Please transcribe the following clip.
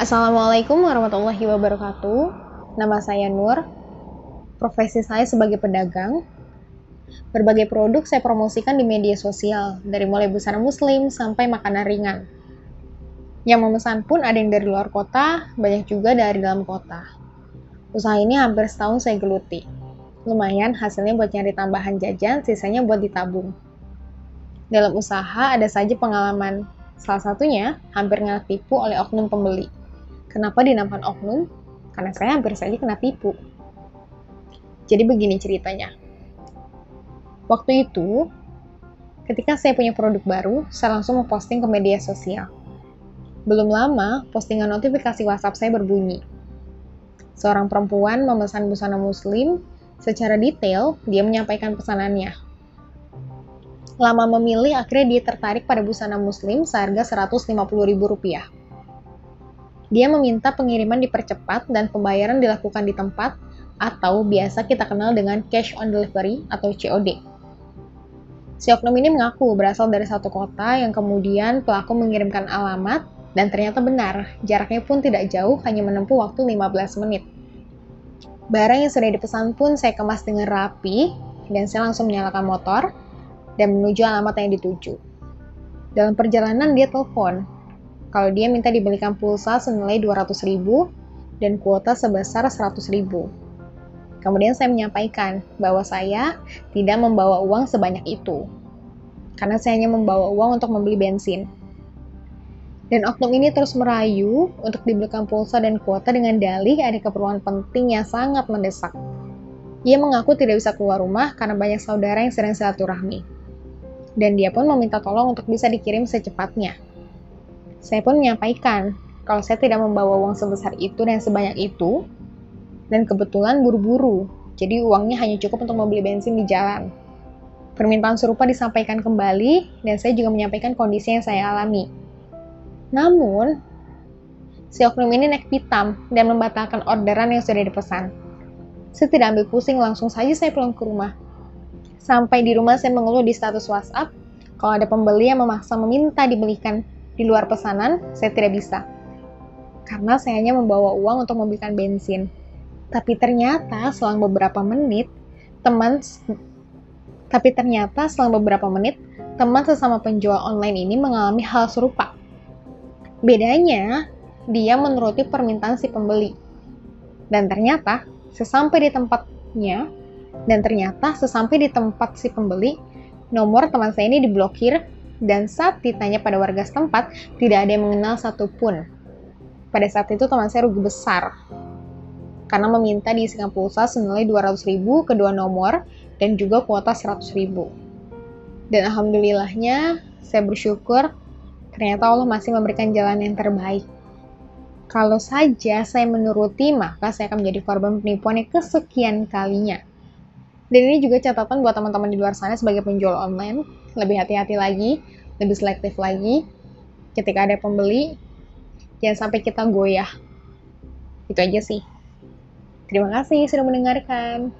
Assalamualaikum warahmatullahi wabarakatuh. Nama saya Nur. Profesi saya sebagai pedagang. Berbagai produk saya promosikan di media sosial, dari mulai busana muslim sampai makanan ringan. Yang memesan pun ada yang dari luar kota, banyak juga dari dalam kota. Usaha ini hampir setahun saya geluti. Lumayan hasilnya buat nyari tambahan jajan, sisanya buat ditabung. Dalam usaha ada saja pengalaman. Salah satunya hampir kena tipu oleh oknum pembeli. Kenapa dinamakan oknum? Karena saya hampir saja kena tipu. Jadi begini ceritanya. Waktu itu, ketika saya punya produk baru, saya langsung memposting ke media sosial. Belum lama, postingan notifikasi WhatsApp saya berbunyi. Seorang perempuan memesan busana muslim, secara detail dia menyampaikan pesanannya. Lama memilih, akhirnya dia tertarik pada busana muslim seharga Rp150.000 dia meminta pengiriman dipercepat dan pembayaran dilakukan di tempat atau biasa kita kenal dengan cash on delivery atau COD. Si oknum ini mengaku berasal dari satu kota yang kemudian pelaku mengirimkan alamat dan ternyata benar, jaraknya pun tidak jauh, hanya menempuh waktu 15 menit. Barang yang sudah dipesan pun saya kemas dengan rapi dan saya langsung menyalakan motor dan menuju alamat yang dituju. Dalam perjalanan dia telepon kalau dia minta dibelikan pulsa senilai 200 ribu dan kuota sebesar 100 ribu. Kemudian saya menyampaikan bahwa saya tidak membawa uang sebanyak itu, karena saya hanya membawa uang untuk membeli bensin. Dan oknum ini terus merayu untuk dibelikan pulsa dan kuota dengan dalih ada keperluan penting yang sangat mendesak. Ia mengaku tidak bisa keluar rumah karena banyak saudara yang sedang silaturahmi. Dan dia pun meminta tolong untuk bisa dikirim secepatnya. Saya pun menyampaikan kalau saya tidak membawa uang sebesar itu dan sebanyak itu, dan kebetulan buru-buru, jadi uangnya hanya cukup untuk membeli bensin di jalan. Permintaan serupa disampaikan kembali, dan saya juga menyampaikan kondisi yang saya alami. Namun, si oknum ini naik pitam dan membatalkan orderan yang sudah dipesan. Saya tidak ambil pusing, langsung saja saya pulang ke rumah. Sampai di rumah saya mengeluh di status WhatsApp, kalau ada pembeli yang memaksa meminta dibelikan di luar pesanan, saya tidak bisa. Karena saya hanya membawa uang untuk membelikan bensin. Tapi ternyata selang beberapa menit, teman tapi ternyata selang beberapa menit, teman sesama penjual online ini mengalami hal serupa. Bedanya, dia menuruti permintaan si pembeli. Dan ternyata, sesampai di tempatnya, dan ternyata sesampai di tempat si pembeli, nomor teman saya ini diblokir dan saat ditanya pada warga setempat, tidak ada yang mengenal satupun. Pada saat itu teman saya rugi besar, karena meminta diisikan pulsa senilai 200 ribu kedua nomor dan juga kuota 100 ribu. Dan alhamdulillahnya, saya bersyukur ternyata Allah masih memberikan jalan yang terbaik. Kalau saja saya menuruti, maka saya akan menjadi korban penipuan yang kesekian kalinya. Dan ini juga catatan buat teman-teman di luar sana sebagai penjual online, lebih hati-hati lagi, lebih selektif lagi. Ketika ada pembeli, jangan sampai kita goyah. Itu aja sih. Terima kasih sudah mendengarkan.